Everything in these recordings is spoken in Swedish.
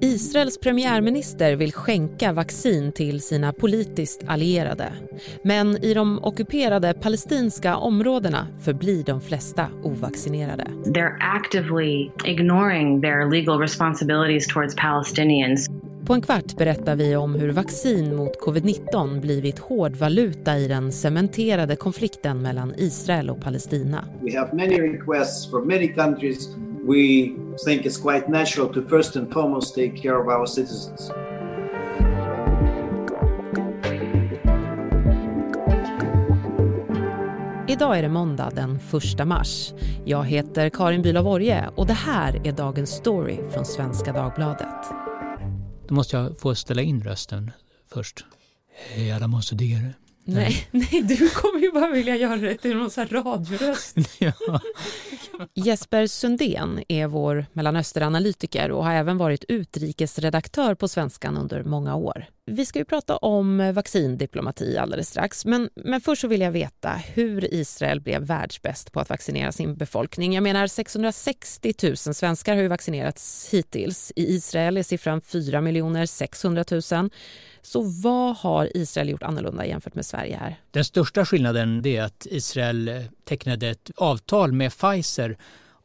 Israels premiärminister vill skänka vaccin till sina politiskt allierade. Men i de ockuperade palestinska områdena förblir de flesta ovaccinerade. They're actively ignoring their legal responsibilities towards Palestinians. På en kvart berättar vi om hur vaccin mot covid-19 blivit hårdvaluta i den cementerade konflikten mellan Israel och Palestina. We have many requests from many countries we think it's quite natural to first and foremost take care of our citizens. Idag är det måndag den 1 mars. Jag heter Karin Bülow Orje och det här är dagens story från Svenska Dagbladet. Då måste jag få ställa in rösten först. Hej alla monsterdegare. Nej, nej, du kommer ju bara vilja göra det till någon sån här radioröst. ja. Jesper Sundén är vår Mellanösternanalytiker och har även varit utrikesredaktör på Svenskan under många år. Vi ska ju prata om eh, vaccindiplomati alldeles strax, men, men först så vill jag veta hur Israel blev världsbäst på att vaccinera sin befolkning. Jag menar 660 000 svenskar har ju vaccinerats hittills. I Israel är siffran 4 600 000. Så vad har Israel gjort annorlunda jämfört med Sverige här? Den största skillnaden är att Israel eh, tecknade ett avtal med Pfizer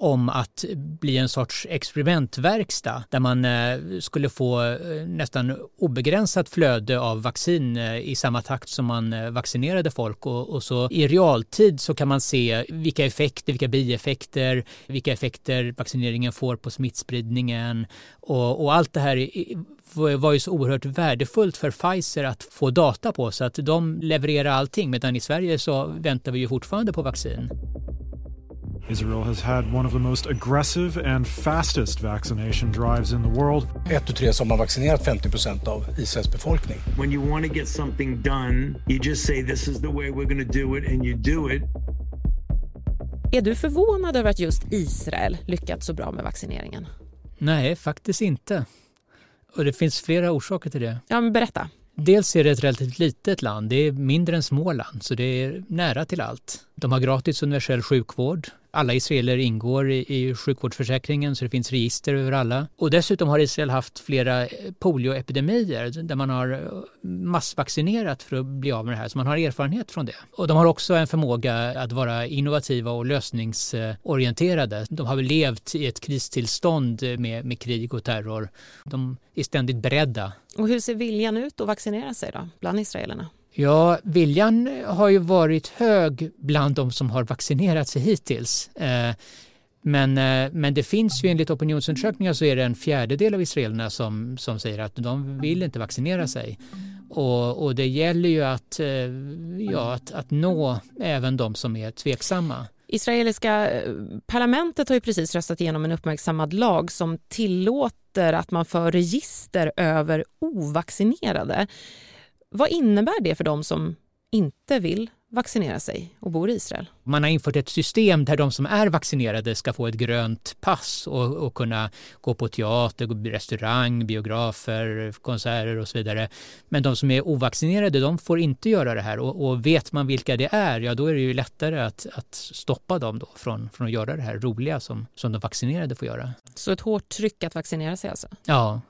om att bli en sorts experimentverkstad där man eh, skulle få eh, nästan obegränsat flöde av vaccin eh, i samma takt som man vaccinerade folk. Och, och så i realtid så kan man se vilka effekter, vilka bieffekter, vilka effekter vaccineringen får på smittspridningen. Och, och allt det här var ju så oerhört värdefullt för Pfizer att få data på så att de levererar allting. Medan i Sverige så väntar vi ju fortfarande på vaccin. Israel has had one of the most aggressive and fastest vaccination drives in the world. Ett och tre som har vaccinerat 50 procent av Israels befolkning. When you want to get something done, you just say this is the way we're going to do it and you do it. Är du förvånad över att just Israel lyckats så bra med vaccineringen? Nej, faktiskt inte. Och det finns flera orsaker till det. Ja, men berätta. Dels är det ett relativt litet land, det är mindre än Småland, så det är nära till allt. De har gratis universell sjukvård, alla israeler ingår i, i sjukvårdsförsäkringen så det finns register över alla. Och dessutom har Israel haft flera eh, polioepidemier där man har eh, massvaccinerat för att bli av med det här, så man har erfarenhet från det. Och de har också en förmåga att vara innovativa och lösningsorienterade. De har väl levt i ett kristillstånd med, med krig och terror. De är ständigt beredda. Och hur ser viljan ut att vaccinera sig då, bland israelerna? Ja, viljan har ju varit hög bland de som har vaccinerat sig hittills. Eh, men, eh, men det finns ju enligt opinionsundersökningar så är det en fjärdedel av israelerna som, som säger att de vill inte vaccinera sig. Och, och det gäller ju att, eh, ja, att, att nå även de som är tveksamma. Israeliska parlamentet har ju precis röstat igenom en uppmärksammad lag som tillåter att man för register över ovaccinerade. Vad innebär det för de som inte vill vaccinera sig och bor i Israel? Man har infört ett system där de som är vaccinerade ska få ett grönt pass och, och kunna gå på teater, restaurang, biografer, konserter och så vidare. Men de som är ovaccinerade de får inte göra det här och, och vet man vilka det är, ja då är det ju lättare att, att stoppa dem då från, från att göra det här roliga som, som de vaccinerade får göra. Så ett hårt tryck att vaccinera sig alltså? Ja,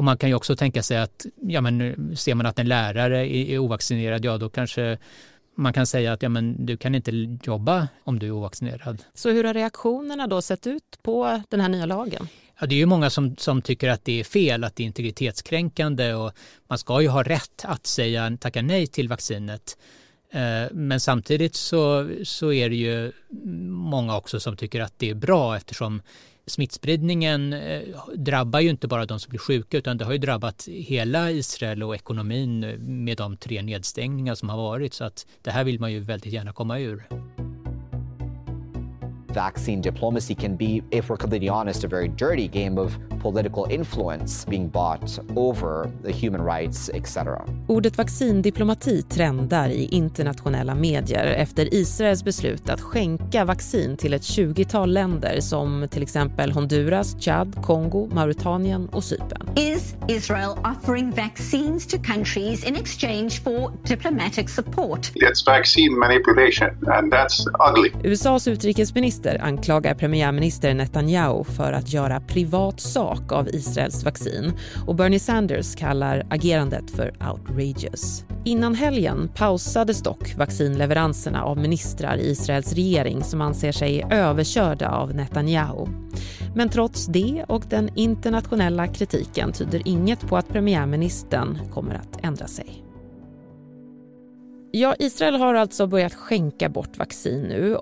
och man kan ju också tänka sig att ja, men, ser man att en lärare är, är ovaccinerad, ja då kanske man kan säga att ja, men, du kan inte jobba om du är ovaccinerad. Så hur har reaktionerna då sett ut på den här nya lagen? Ja, det är ju många som, som tycker att det är fel, att det är integritetskränkande och man ska ju ha rätt att säga tacka nej till vaccinet. Eh, men samtidigt så, så är det ju många också som tycker att det är bra eftersom smittspridningen eh, drabbar ju inte bara de som blir sjuka utan det har ju drabbat hela Israel och ekonomin eh, med de tre nedstängningar som har varit så att det här vill man ju väldigt gärna komma ur vaccine diplomacy can be, if we're completely honest, a very dirty game of political influence being bought over the human rights, etc. Ordet vaccindiplomati trendar i internationella medier efter Israels beslut att skänka vaccin till ett 20-tal länder som till exempel Honduras, Chad, Kongo, Mauritanien och Cypern. Is Israel offering vaccines to countries in exchange for diplomatic support? It's vaccine manipulation and that's ugly. USAs utrikesminister journalister anklagar premiärminister Netanyahu för att göra privat sak av Israels vaccin och Bernie Sanders kallar agerandet för outrageous. Innan helgen pausades dock vaccinleveranserna av ministrar i Israels regering som anser sig överkörda av Netanyahu. Men trots det och den internationella kritiken tyder inget på att premiärministern kommer att ändra sig. Ja, Israel har alltså börjat skänka bort vaccin nu.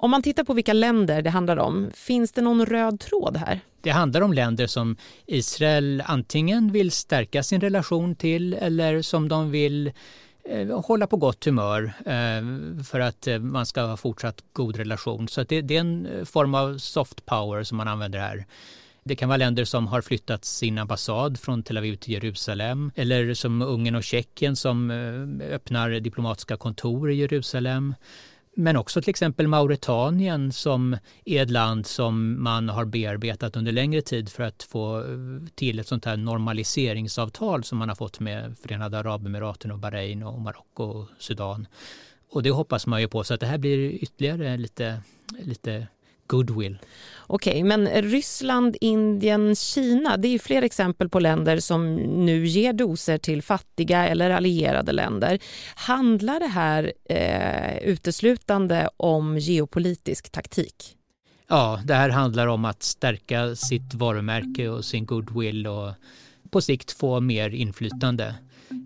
Om man tittar på vilka länder det handlar om, finns det någon röd tråd här? Det handlar om länder som Israel antingen vill stärka sin relation till eller som de vill eh, hålla på gott humör eh, för att eh, man ska ha fortsatt god relation. Så det är en form av soft power som man använder här. Det kan vara länder som har flyttat sin ambassad från Tel Aviv till Jerusalem eller som Ungern och Tjeckien som öppnar diplomatiska kontor i Jerusalem. Men också till exempel Mauretanien som är ett land som man har bearbetat under längre tid för att få eh, till ett sånt här normaliseringsavtal som man har fått med Förenade Arabemiraten och Bahrain och Marocko och Sudan. Och det hoppas man ju på så att det här blir ytterligare lite, lite goodwill. Okej, okay, men Ryssland, Indien, Kina, det är fler exempel på länder som nu ger doser till fattiga eller allierade länder. Handlar det här eh, uteslutande om geopolitisk taktik? Ja, det här handlar om att stärka sitt varumärke och sin goodwill och på sikt få mer inflytande.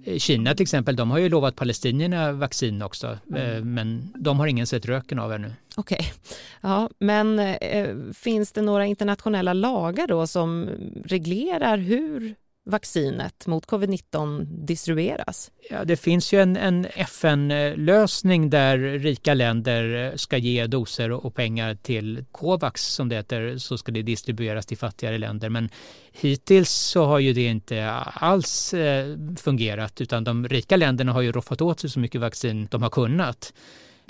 Eh, Kina till exempel, de har ju lovat palestinierna vaccin också, eh, men de har ingen sett röken av ännu. Okej, okay. ja, men eh, finns det några internationella lagar då som reglerar hur vaccinet mot covid-19 distribueras? Ja, det finns ju en, en FN-lösning där rika länder eh, ska ge doser och pengar till Covax som det heter, så ska det distribueras till fattigare länder. Men hittills så har ju det inte alls eh, fungerat utan de rika länderna har ju roffat åt sig så mycket vaccin de har kunnat.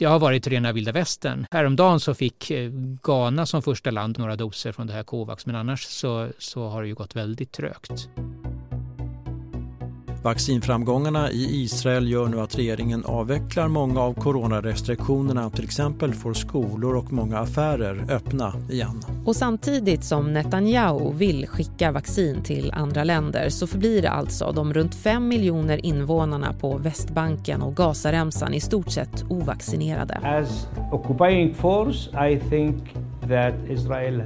Jag har varit rena vilda västern. Häromdagen så fick eh, Ghana som första land några doser från det här Covax men annars så, så har det ju gått väldigt trögt. Vaccinframgångarna i Israel gör nu att regeringen avvecklar många av coronarestriktionerna. Till exempel får skolor och många affärer öppna igen. Och samtidigt som Netanyahu vill skicka vaccin till andra länder så förblir alltså de runt 5 miljoner invånarna på Västbanken och Gazaremsan i stort sett ovaccinerade. As occupying force I think that Israel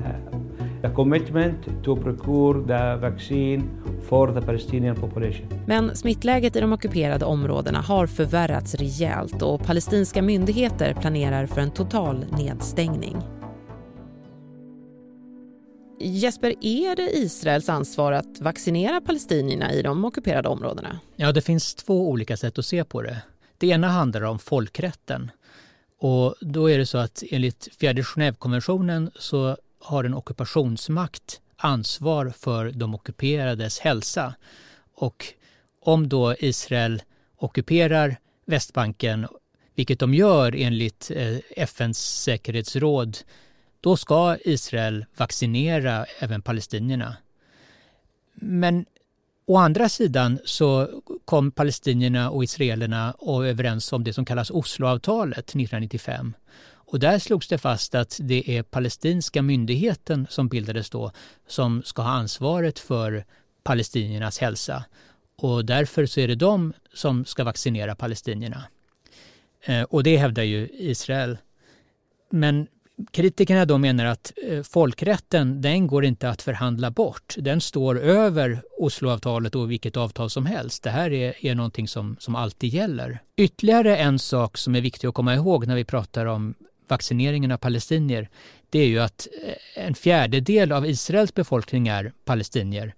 the commitment to procure the vaccine for the Palestinian population. Men smittläget i de ockuperade områdena har förvärrats rejält och palestinska myndigheter planerar för en total nedstängning. Jesper, är det Israels ansvar att vaccinera palestinierna i de ockuperade områdena? Ja, det finns två olika sätt att se på det. Det ena handlar om folkrätten. Och då är det så att enligt fjärde Genèvekonventionen så har en ockupationsmakt ansvar för de ockuperades hälsa. Och om då Israel ockuperar Västbanken, vilket de gör enligt eh, FNs säkerhetsråd, då ska Israel vaccinera även palestinierna. Men å andra sidan så kom palestinierna och israelerna överens om det som kallas Osloavtalet 1995 och där slogs det fast att det är palestinska myndigheten som bildades då som ska ha ansvaret för palestiniernas hälsa. Och därför så är det de som ska vaccinera palestinierna. Eh, och det hävdar ju Israel. Men kritikerna då menar att eh, folkrätten, den går inte att förhandla bort. Den står över Osloavtalet och vilket avtal som helst. Det här är, är någonting som, som alltid gäller. Ytterligare en sak som är viktig att komma ihåg när vi pratar om vaccineringen av palestinier, det är ju att eh, en fjärdedel av Israels befolkning är palestinier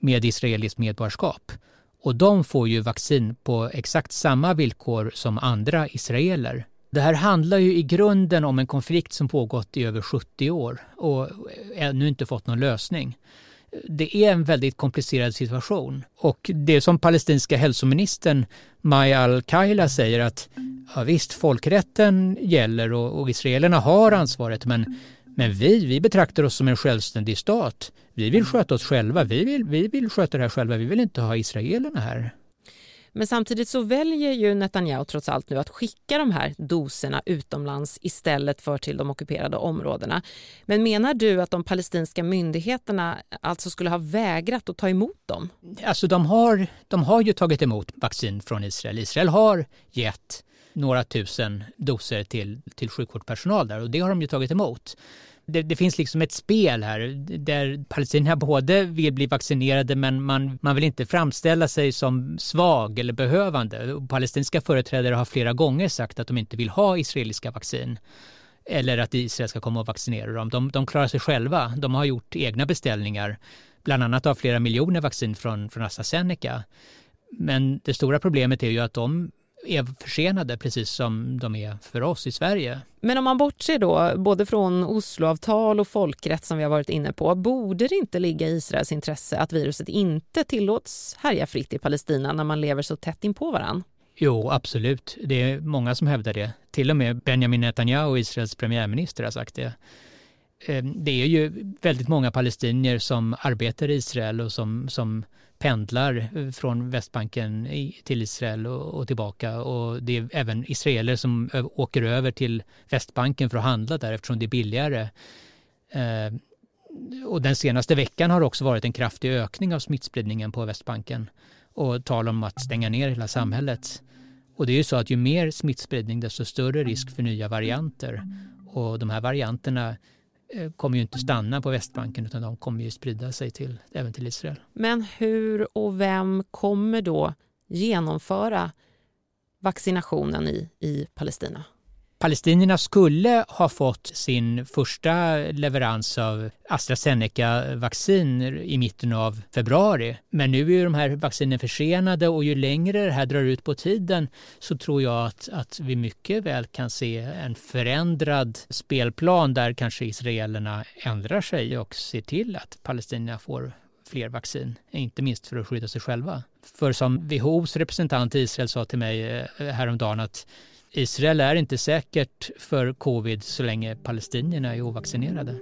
med israeliskt medborgarskap. Och de får ju vaccin på exakt samma villkor som andra israeler. Det här handlar ju i grunden om en konflikt som pågått i över 70 år och ännu inte fått någon lösning. Det är en väldigt komplicerad situation och det som palestinska hälsoministern Maya al-Kaila säger att ja, visst, folkrätten gäller och, och israelerna har ansvaret men, men vi, vi betraktar oss som en självständig stat. Vi vill sköta oss själva, vi vill, vi vill sköta det här själva, vi vill inte ha israelerna här. Men samtidigt så väljer ju Netanyahu trots allt nu att skicka de här doserna utomlands istället för till de ockuperade områdena. Men menar du att de palestinska myndigheterna alltså skulle ha vägrat att ta emot dem? Alltså de har, de har ju tagit emot vaccin från Israel. Israel har gett några tusen doser till, till sjukvårdspersonal där och det har de ju tagit emot. Det, det, finns liksom ett spel här där palestinierna både vill bli vaccinerade men man, man vill inte framställa sig som svag eller behövande. Palestinska företrädare har flera gånger sagt att de inte vill ha israeliska vaccin eller att Israel ska komma och vaccinera dem. De, de klarar sig själva. De har gjort egna beställningar, bland annat av flera miljoner vaccin från, från AstraZeneca. Men det stora problemet är ju att de är försenade precis som de är för oss i Sverige. Men om man bortser då både från Osloavtal och folkrätt som vi har varit inne på, borde det inte ligga i Israels intresse att viruset inte tillåts härja fritt i Palestina när man lever så tätt in på varann? Jo, absolut. Det är många som hävdar det. Till och med Benjamin Netanyahu, Israels premiärminister, har sagt det. Ehm, det är ju väldigt många palestinier som arbetar i Israel och som, som pendlar eh, från Västbanken till Israel och, tillbaka. Och det är även israeler som åker över till Västbanken för att handla där eftersom det är billigare. Eh, och den senaste veckan har det också varit en kraftig ökning av smittspridningen på Västbanken och tal om att stänga ner hela samhället. Och det är ju så att ju mer smittspridning desto större risk för nya varianter. Och de här varianterna Eh, kommer ju inte stanna på Västbanken utan de kommer ju sprida sig till, även till Israel. Men hur och vem kommer då genomföra vaccinationen i, i Palestina? Palestinierna skulle ha fått sin första leverans av AstraZeneca-vaccin i mitten av februari. Men nu är ju de här vaccinen försenade och ju längre det här drar ut på tiden så tror jag att, att vi mycket väl kan se en förändrad spelplan där kanske israelerna ändrar sig och ser till att palestinierna får fler vaccin, inte minst för att skydda sig själva. För som WHOs representant i Israel sa till mig eh, häromdagen att Israel är inte säkert för covid så länge palestinierna är ovaccinerade.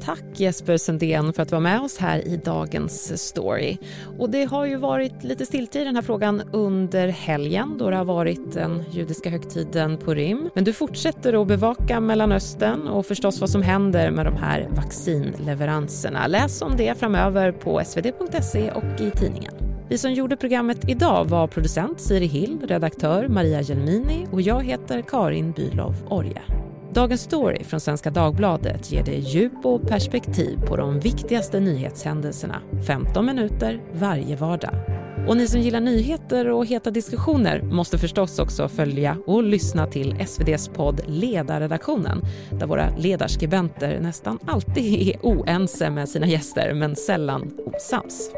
Tack Jesper Sundén för att du var med oss här i dagens story. Och det har ju varit lite stiltje i den här frågan under helgen då det har varit den judiska högtiden Purim. Men du fortsätter att bevaka Mellanöstern och förstås vad som händer med de här vaccinleveranserna. Läs om det framöver på svd.se och i tidningen. Vi som gjorde programmet idag var producent Siri Hill, redaktör Maria Gelmini och jag heter Karin Bülow Orje. Dagens story från Svenska Dagbladet ger dig djup och perspektiv på de viktigaste nyhetshändelserna 15 minuter varje vardag. Och ni som gillar nyheter och heta diskussioner måste förstås också följa och lyssna till SVDs podd Ledarredaktionen där våra ledarskribenter nästan alltid är oense med sina gäster men sällan osams.